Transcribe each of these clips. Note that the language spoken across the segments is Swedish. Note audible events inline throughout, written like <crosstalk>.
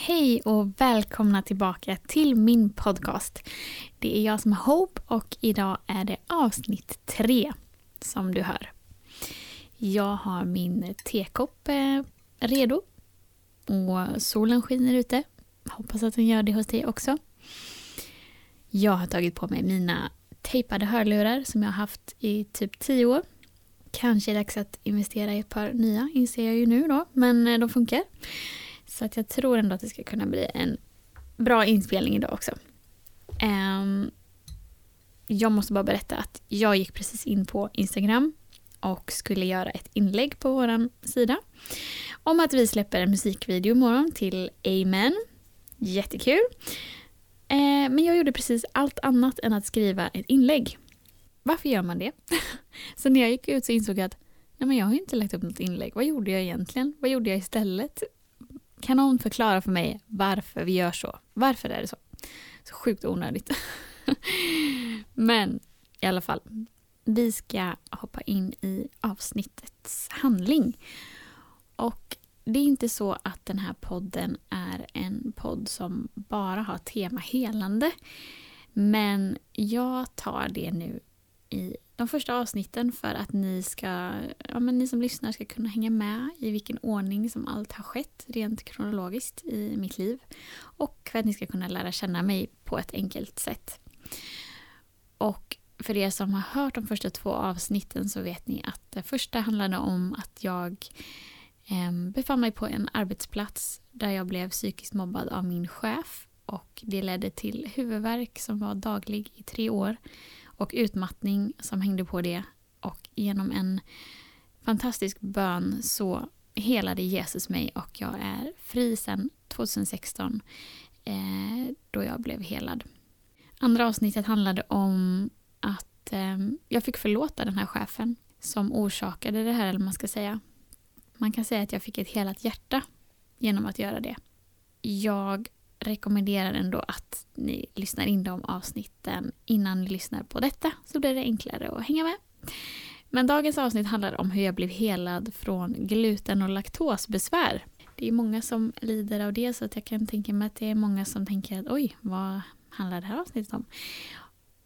Hej och välkomna tillbaka till min podcast. Det är jag som är Hope och idag är det avsnitt tre som du hör. Jag har min tekopp eh, redo och solen skiner ute. Hoppas att den gör det hos dig också. Jag har tagit på mig mina tejpade hörlurar som jag har haft i typ tio år. Kanske är det dags att investera i ett par nya, inser jag ju nu då, men eh, de funkar. Så att jag tror ändå att det ska kunna bli en bra inspelning idag också. Um, jag måste bara berätta att jag gick precis in på Instagram och skulle göra ett inlägg på vår sida om att vi släpper en musikvideo imorgon till Amen. Jättekul. Eh, men jag gjorde precis allt annat än att skriva ett inlägg. Varför gör man det? <laughs> så när jag gick ut så insåg jag att nej men jag har ju inte lagt upp något inlägg. Vad gjorde jag egentligen? Vad gjorde jag istället? Kan någon förklara för mig varför vi gör så? Varför är det så? Så sjukt onödigt. <laughs> Men i alla fall, vi ska hoppa in i avsnittets handling. Och det är inte så att den här podden är en podd som bara har tema helande. Men jag tar det nu i de första avsnitten för att ni, ska, ja, men ni som lyssnar ska kunna hänga med i vilken ordning som allt har skett rent kronologiskt i mitt liv. Och för att ni ska kunna lära känna mig på ett enkelt sätt. Och för er som har hört de första två avsnitten så vet ni att det första handlade om att jag befann mig på en arbetsplats där jag blev psykiskt mobbad av min chef och det ledde till huvudvärk som var daglig i tre år och utmattning som hängde på det och genom en fantastisk bön så helade Jesus mig och jag är fri sedan 2016 eh, då jag blev helad. Andra avsnittet handlade om att eh, jag fick förlåta den här chefen som orsakade det här, eller man ska säga. Man kan säga att jag fick ett helat hjärta genom att göra det. Jag rekommenderar ändå att ni lyssnar in de avsnitten innan ni lyssnar på detta så blir det enklare att hänga med. Men dagens avsnitt handlar om hur jag blev helad från gluten och laktosbesvär. Det är många som lider av det så att jag kan tänka mig att det är många som tänker att oj, vad handlar det här avsnittet om?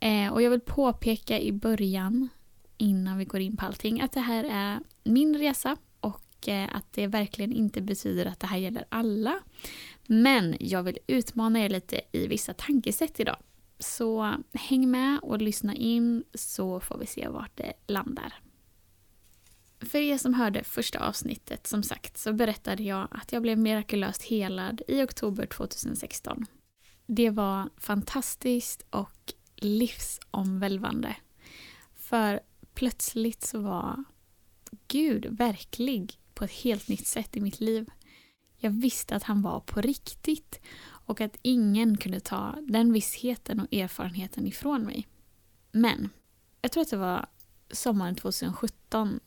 Eh, och jag vill påpeka i början, innan vi går in på allting, att det här är min resa och eh, att det verkligen inte betyder att det här gäller alla. Men jag vill utmana er lite i vissa tankesätt idag. Så häng med och lyssna in så får vi se vart det landar. För er som hörde första avsnittet, som sagt, så berättade jag att jag blev mirakulöst helad i oktober 2016. Det var fantastiskt och livsomvälvande. För plötsligt så var Gud verklig på ett helt nytt sätt i mitt liv. Jag visste att han var på riktigt och att ingen kunde ta den vissheten och erfarenheten ifrån mig. Men jag tror att det var sommaren 2017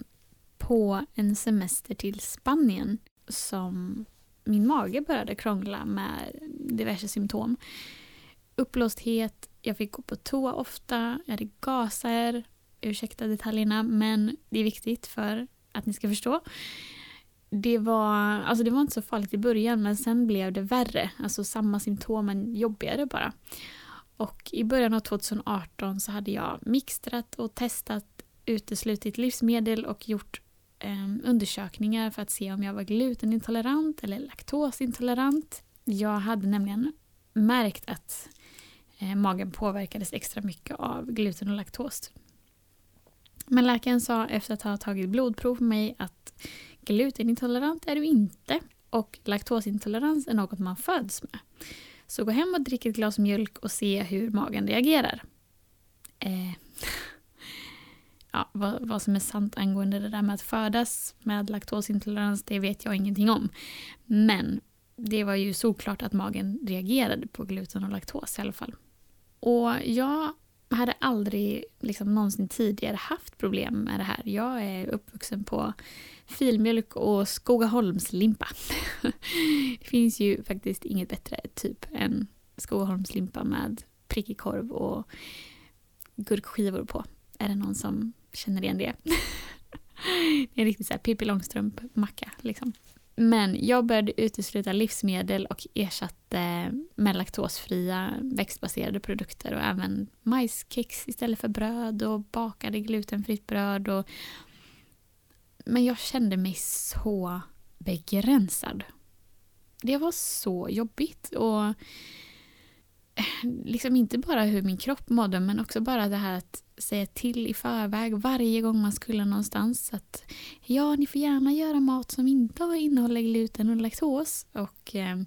på en semester till Spanien som min mage började krångla med diverse symptom. Uppblåsthet, jag fick gå på toa ofta, jag hade gaser, ursäkta detaljerna men det är viktigt för att ni ska förstå det var, alltså det var inte så farligt i början men sen blev det värre. Alltså samma symptom men jobbigare bara. Och i början av 2018 så hade jag mixtrat och testat uteslutit livsmedel och gjort eh, undersökningar för att se om jag var glutenintolerant eller laktosintolerant. Jag hade nämligen märkt att eh, magen påverkades extra mycket av gluten och laktos. Men läkaren sa efter att ha tagit blodprov på mig att Glutenintolerant är du inte och laktosintolerans är något man föds med. Så gå hem och drick ett glas mjölk och se hur magen reagerar. Eh. <laughs> ja, vad, vad, som är sant angående det där med att födas med laktosintolerans, det vet jag ingenting om. Men det var ju såklart att magen reagerade på gluten och laktos i alla fall. Och jag hade aldrig liksom, någonsin tidigare haft problem med det här. Jag är uppvuxen på filmjölk och Skogaholmslimpa. <laughs> det finns ju faktiskt inget bättre typ än Skogaholmslimpa med prickig korv och gurkskivor på. Är det någon som känner igen det? <laughs> det är en riktigt så här Pippi Långstrump-macka liksom. Men jag började utesluta livsmedel och ersatte med laktosfria växtbaserade produkter och även majskex istället för bröd och bakade glutenfritt bröd. Och... Men jag kände mig så begränsad. Det var så jobbigt. och <laughs> liksom inte bara hur min kropp mådde men också bara det här att säga till i förväg varje gång man skulle någonstans att ja, ni får gärna göra mat som inte innehåller gluten och laktos och eh,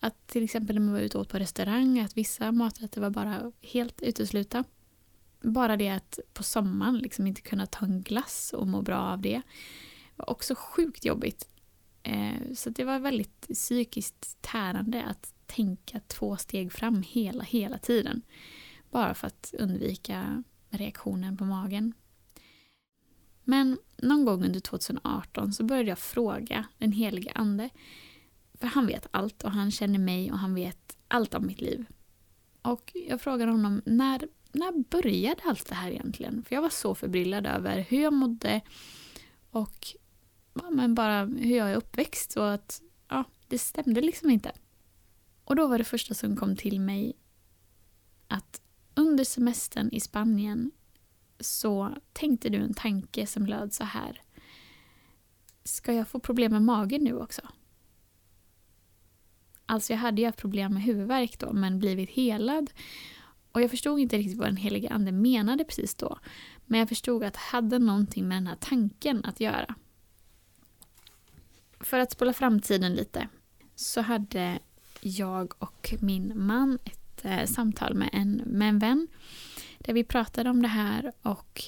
att till exempel när man var ute och åt på restaurang att vissa maträtter var bara helt uteslutna. Bara det att på sommaren liksom inte kunna ta en glass och må bra av det var också sjukt jobbigt. Eh, så det var väldigt psykiskt tärande att tänka två steg fram hela, hela tiden. Bara för att undvika reaktionen på magen. Men någon gång under 2018 så började jag fråga den helige ande. För han vet allt och han känner mig och han vet allt om mitt liv. Och jag frågade honom när, när började allt det här egentligen? För jag var så förbryllad över hur jag mådde och ja, men bara hur jag är uppväxt och att ja, det stämde liksom inte. Och då var det första som kom till mig att under semestern i Spanien så tänkte du en tanke som löd så här. Ska jag få problem med magen nu också? Alltså jag hade ju haft problem med huvudvärk då men blivit helad. Och jag förstod inte riktigt vad den helige ande menade precis då. Men jag förstod att det hade någonting med den här tanken att göra. För att spola framtiden lite så hade jag och min man ett eh, samtal med en, med en vän där vi pratade om det här och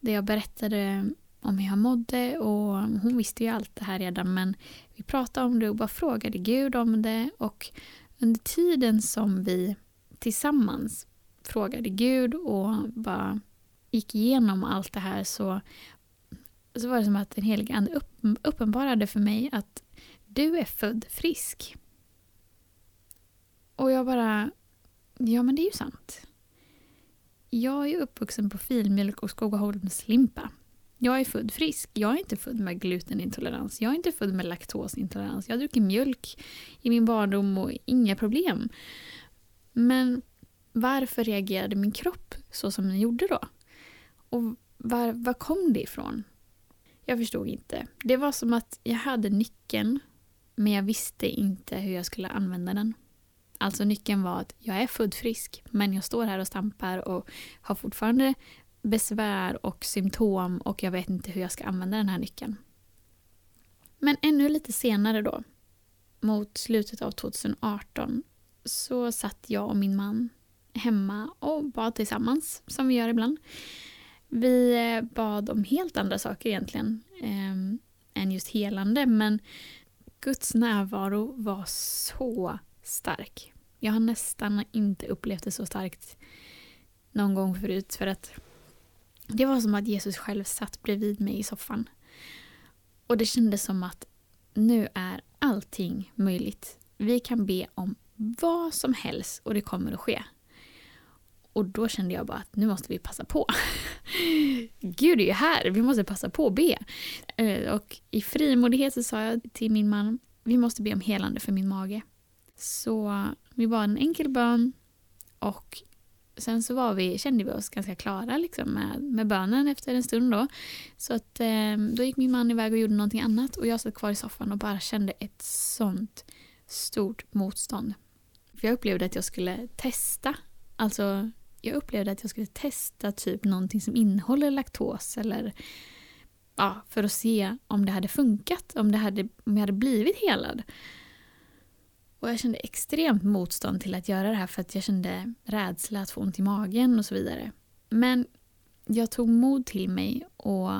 där jag berättade om hur jag mådde och hon visste ju allt det här redan men vi pratade om det och bara frågade Gud om det och under tiden som vi tillsammans frågade Gud och bara gick igenom allt det här så, så var det som att den helige Ande uppenbarade för mig att du är född frisk. Och jag bara, ja men det är ju sant. Jag är uppvuxen på filmjölk och Skogaholmslimpa. Jag är född frisk. Jag är inte född med glutenintolerans. Jag är inte född med laktosintolerans. Jag har druckit mjölk i min barndom och inga problem. Men varför reagerade min kropp så som den gjorde då? Och var, var kom det ifrån? Jag förstod inte. Det var som att jag hade nyckeln men jag visste inte hur jag skulle använda den. Alltså nyckeln var att jag är född frisk men jag står här och stampar och har fortfarande besvär och symptom och jag vet inte hur jag ska använda den här nyckeln. Men ännu lite senare då, mot slutet av 2018, så satt jag och min man hemma och bad tillsammans, som vi gör ibland. Vi eh, bad om helt andra saker egentligen eh, än just helande, men Guds närvaro var så stark. Jag har nästan inte upplevt det så starkt någon gång förut för att det var som att Jesus själv satt bredvid mig i soffan. Och det kändes som att nu är allting möjligt. Vi kan be om vad som helst och det kommer att ske. Och då kände jag bara att nu måste vi passa på. <laughs> Gud är ju här, vi måste passa på att be. Eh, och i frimodighet så sa jag till min man, vi måste be om helande för min mage. Så vi bad en enkel bön och sen så var vi, kände vi oss ganska klara liksom med, med bönen efter en stund då. Så att, eh, då gick min man iväg och gjorde någonting annat och jag satt kvar i soffan och bara kände ett sånt stort motstånd. För jag upplevde att jag skulle testa, alltså jag upplevde att jag skulle testa typ någonting som innehåller laktos eller ja, för att se om det hade funkat, om, det hade, om jag hade blivit helad. Och jag kände extremt motstånd till att göra det här för att jag kände rädsla att få ont i magen och så vidare. Men jag tog mod till mig och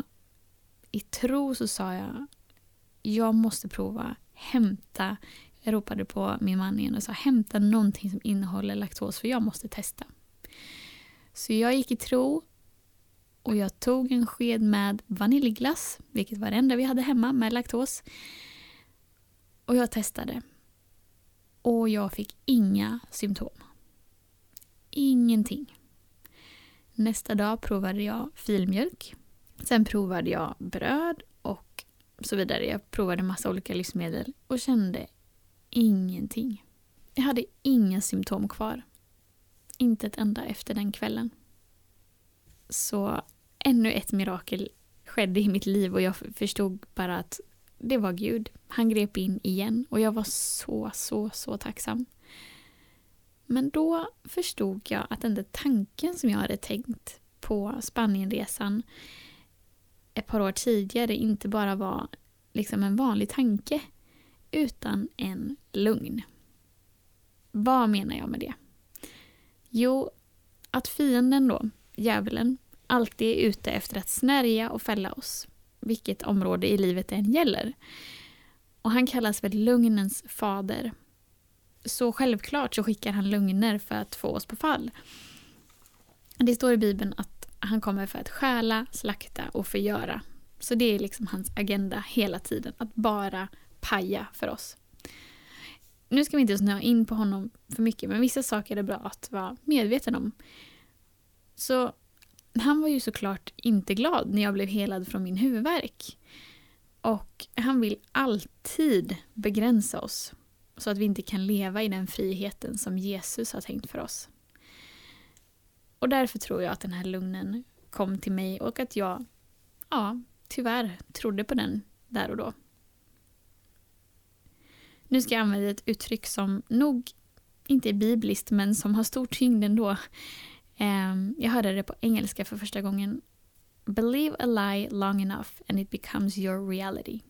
i tro så sa jag jag måste prova hämta Jag ropade på min man igen och sa hämta någonting som innehåller laktos för jag måste testa. Så jag gick i tro och jag tog en sked med vaniljglass, vilket var det enda vi hade hemma med laktos. Och jag testade. Och jag fick inga symptom. Ingenting. Nästa dag provade jag filmjölk. Sen provade jag bröd och så vidare. Jag provade massa olika livsmedel och kände ingenting. Jag hade inga symptom kvar. Inte ett enda efter den kvällen. Så ännu ett mirakel skedde i mitt liv och jag förstod bara att det var Gud. Han grep in igen och jag var så, så, så tacksam. Men då förstod jag att den där tanken som jag hade tänkt på Spanienresan ett par år tidigare inte bara var liksom en vanlig tanke utan en lugn. Vad menar jag med det? Jo, att fienden då, djävulen, alltid är ute efter att snärja och fälla oss, vilket område i livet det än gäller. Och han kallas för lugnens fader. Så självklart så skickar han lugner för att få oss på fall. Det står i Bibeln att han kommer för att stjäla, slakta och förgöra. Så det är liksom hans agenda hela tiden, att bara paja för oss. Nu ska vi inte snöa in på honom för mycket, men vissa saker är det bra att vara medveten om. Så han var ju såklart inte glad när jag blev helad från min huvudvärk. Och han vill alltid begränsa oss så att vi inte kan leva i den friheten som Jesus har tänkt för oss. Och därför tror jag att den här lugnen kom till mig och att jag, ja, tyvärr trodde på den där och då. Nu ska jag använda ett uttryck som nog inte är bibliskt men som har stor tyngd ändå. Um, jag hörde det på engelska för första gången. Believe a lie long enough and it becomes your reality.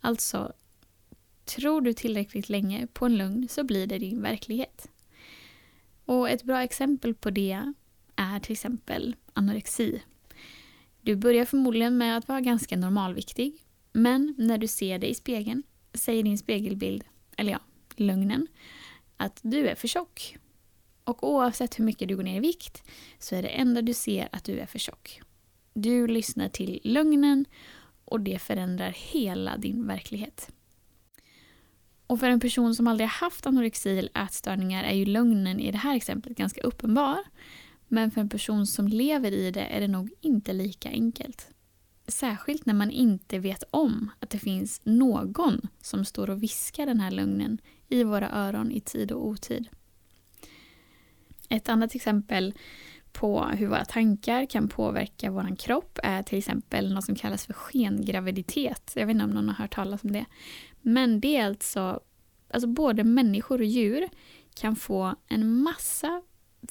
Alltså, tror du tillräckligt länge på en lögn så blir det din verklighet. Och ett bra exempel på det är till exempel anorexi. Du börjar förmodligen med att vara ganska normalviktig, men när du ser dig i spegeln säger din spegelbild, eller ja, lögnen, att du är för tjock. Och oavsett hur mycket du går ner i vikt så är det enda du ser att du är för tjock. Du lyssnar till lögnen och det förändrar hela din verklighet. Och för en person som aldrig haft anorexi eller ätstörningar är ju lögnen i det här exemplet ganska uppenbar. Men för en person som lever i det är det nog inte lika enkelt. Särskilt när man inte vet om att det finns någon som står och viskar den här lögnen i våra öron i tid och otid. Ett annat exempel på hur våra tankar kan påverka vår kropp är till exempel något som kallas för skengraviditet. Jag vet inte om någon har hört talas om det. Men det är alltså, alltså både människor och djur kan få en massa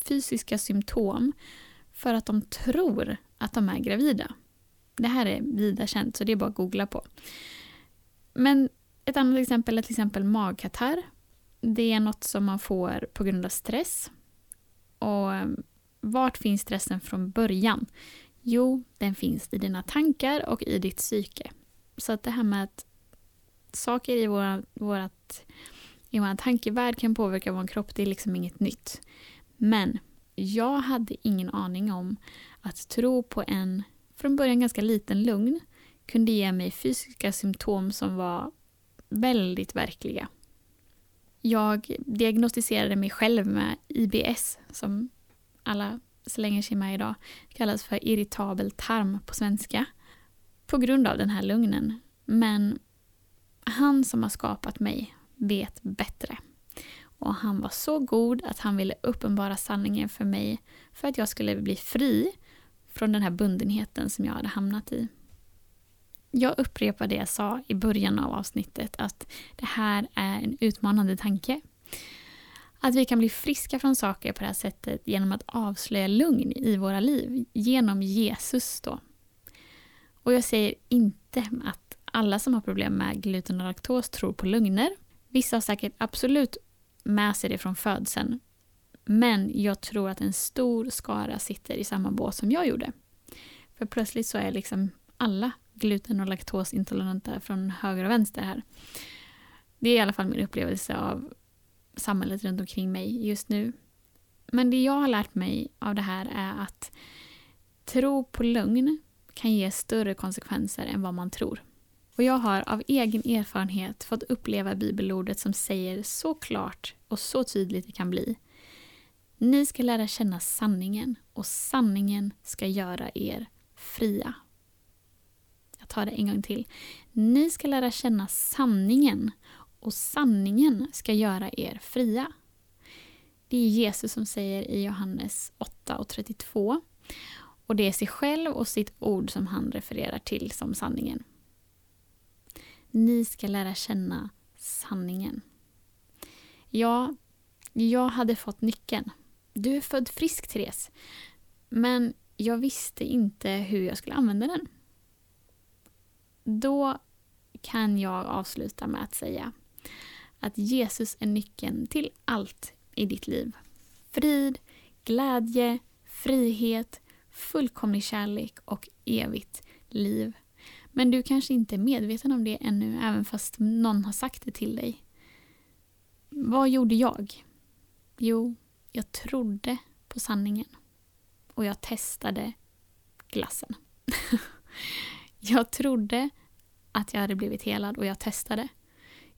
fysiska symptom för att de tror att de är gravida. Det här är vida känt så det är bara att googla på. Men ett annat exempel är till exempel magkatarr. Det är något som man får på grund av stress. Och ehm, vart finns stressen från början? Jo, den finns i dina tankar och i ditt psyke. Så att det här med att saker i vår, vårat, i vår tankevärld kan påverka vår kropp, det är liksom inget nytt. Men jag hade ingen aning om att tro på en från början ganska liten lugn kunde ge mig fysiska symptom som var väldigt verkliga. Jag diagnostiserade mig själv med IBS som alla slänger sig med idag. Det kallas för irritabel tarm på svenska. På grund av den här lugnen. Men han som har skapat mig vet bättre. Och han var så god att han ville uppenbara sanningen för mig för att jag skulle bli fri från den här bundenheten som jag hade hamnat i. Jag upprepar det jag sa i början av avsnittet att det här är en utmanande tanke. Att vi kan bli friska från saker på det här sättet genom att avslöja lugn i våra liv, genom Jesus då. Och jag säger inte att alla som har problem med gluten och laktos tror på lögner. Vissa har säkert absolut med sig det från födseln. Men jag tror att en stor skara sitter i samma båt som jag gjorde. För plötsligt så är liksom alla gluten och laktosintoleranta från höger och vänster här. Det är i alla fall min upplevelse av samhället runt omkring mig just nu. Men det jag har lärt mig av det här är att tro på lögn kan ge större konsekvenser än vad man tror. Och jag har av egen erfarenhet fått uppleva bibelordet som säger så klart och så tydligt det kan bli. Ni ska lära känna sanningen och sanningen ska göra er fria. Jag tar det en gång till. Ni ska lära känna sanningen och sanningen ska göra er fria. Det är Jesus som säger i Johannes 8 och 32. Och det är sig själv och sitt ord som han refererar till som sanningen. Ni ska lära känna sanningen. Ja, jag hade fått nyckeln. Du är född frisk, Therese. Men jag visste inte hur jag skulle använda den. Då kan jag avsluta med att säga att Jesus är nyckeln till allt i ditt liv. Frid, glädje, frihet, fullkomlig kärlek och evigt liv. Men du kanske inte är medveten om det ännu, även fast någon har sagt det till dig. Vad gjorde jag? Jo, jag trodde på sanningen. Och jag testade glassen. <laughs> jag trodde att jag hade blivit helad och jag testade.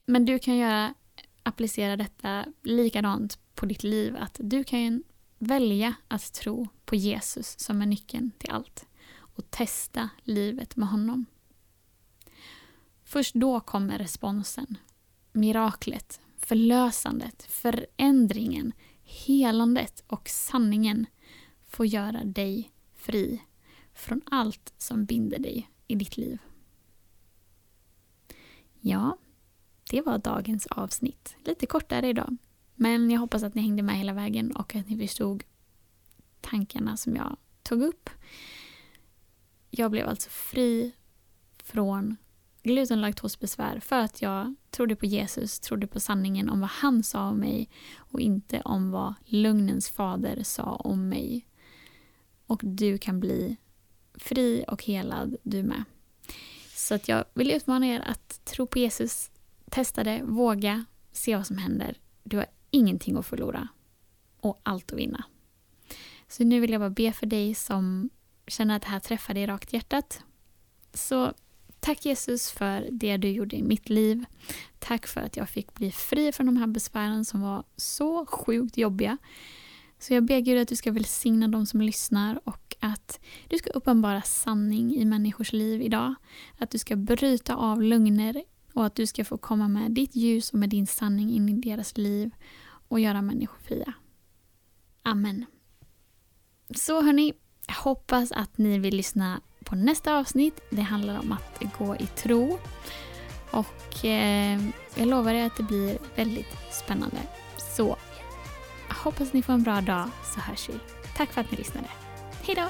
Men du kan göra, applicera detta likadant på ditt liv. Att du kan välja att tro på Jesus som är nyckeln till allt. Och testa livet med honom. Först då kommer responsen. Miraklet, förlösandet, förändringen, helandet och sanningen får göra dig fri från allt som binder dig i ditt liv. Ja, det var dagens avsnitt. Lite kortare idag. Men jag hoppas att ni hängde med hela vägen och att ni förstod tankarna som jag tog upp. Jag blev alltså fri från glutenlaktosbesvär för att jag trodde på Jesus, trodde på sanningen om vad han sa om mig och inte om vad lögnens fader sa om mig. Och du kan bli fri och helad du med. Så att jag vill utmana er att tro på Jesus, testa det, våga, se vad som händer. Du har ingenting att förlora och allt att vinna. Så nu vill jag bara be för dig som känner att det här träffar dig rakt i hjärtat. Så tack Jesus för det du gjorde i mitt liv. Tack för att jag fick bli fri från de här besvären som var så sjukt jobbiga. Så jag ber Gud att du ska välsigna de som lyssnar och att du ska uppenbara sanning i människors liv idag. Att du ska bryta av lögner och att du ska få komma med ditt ljus och med din sanning in i deras liv och göra människor fria. Amen. Så hörni, jag hoppas att ni vill lyssna på nästa avsnitt. Det handlar om att gå i tro. Och eh, jag lovar er att det blir väldigt spännande. Så hoppas ni får en bra dag så hörs vi. Tack för att ni lyssnade. Hejdå!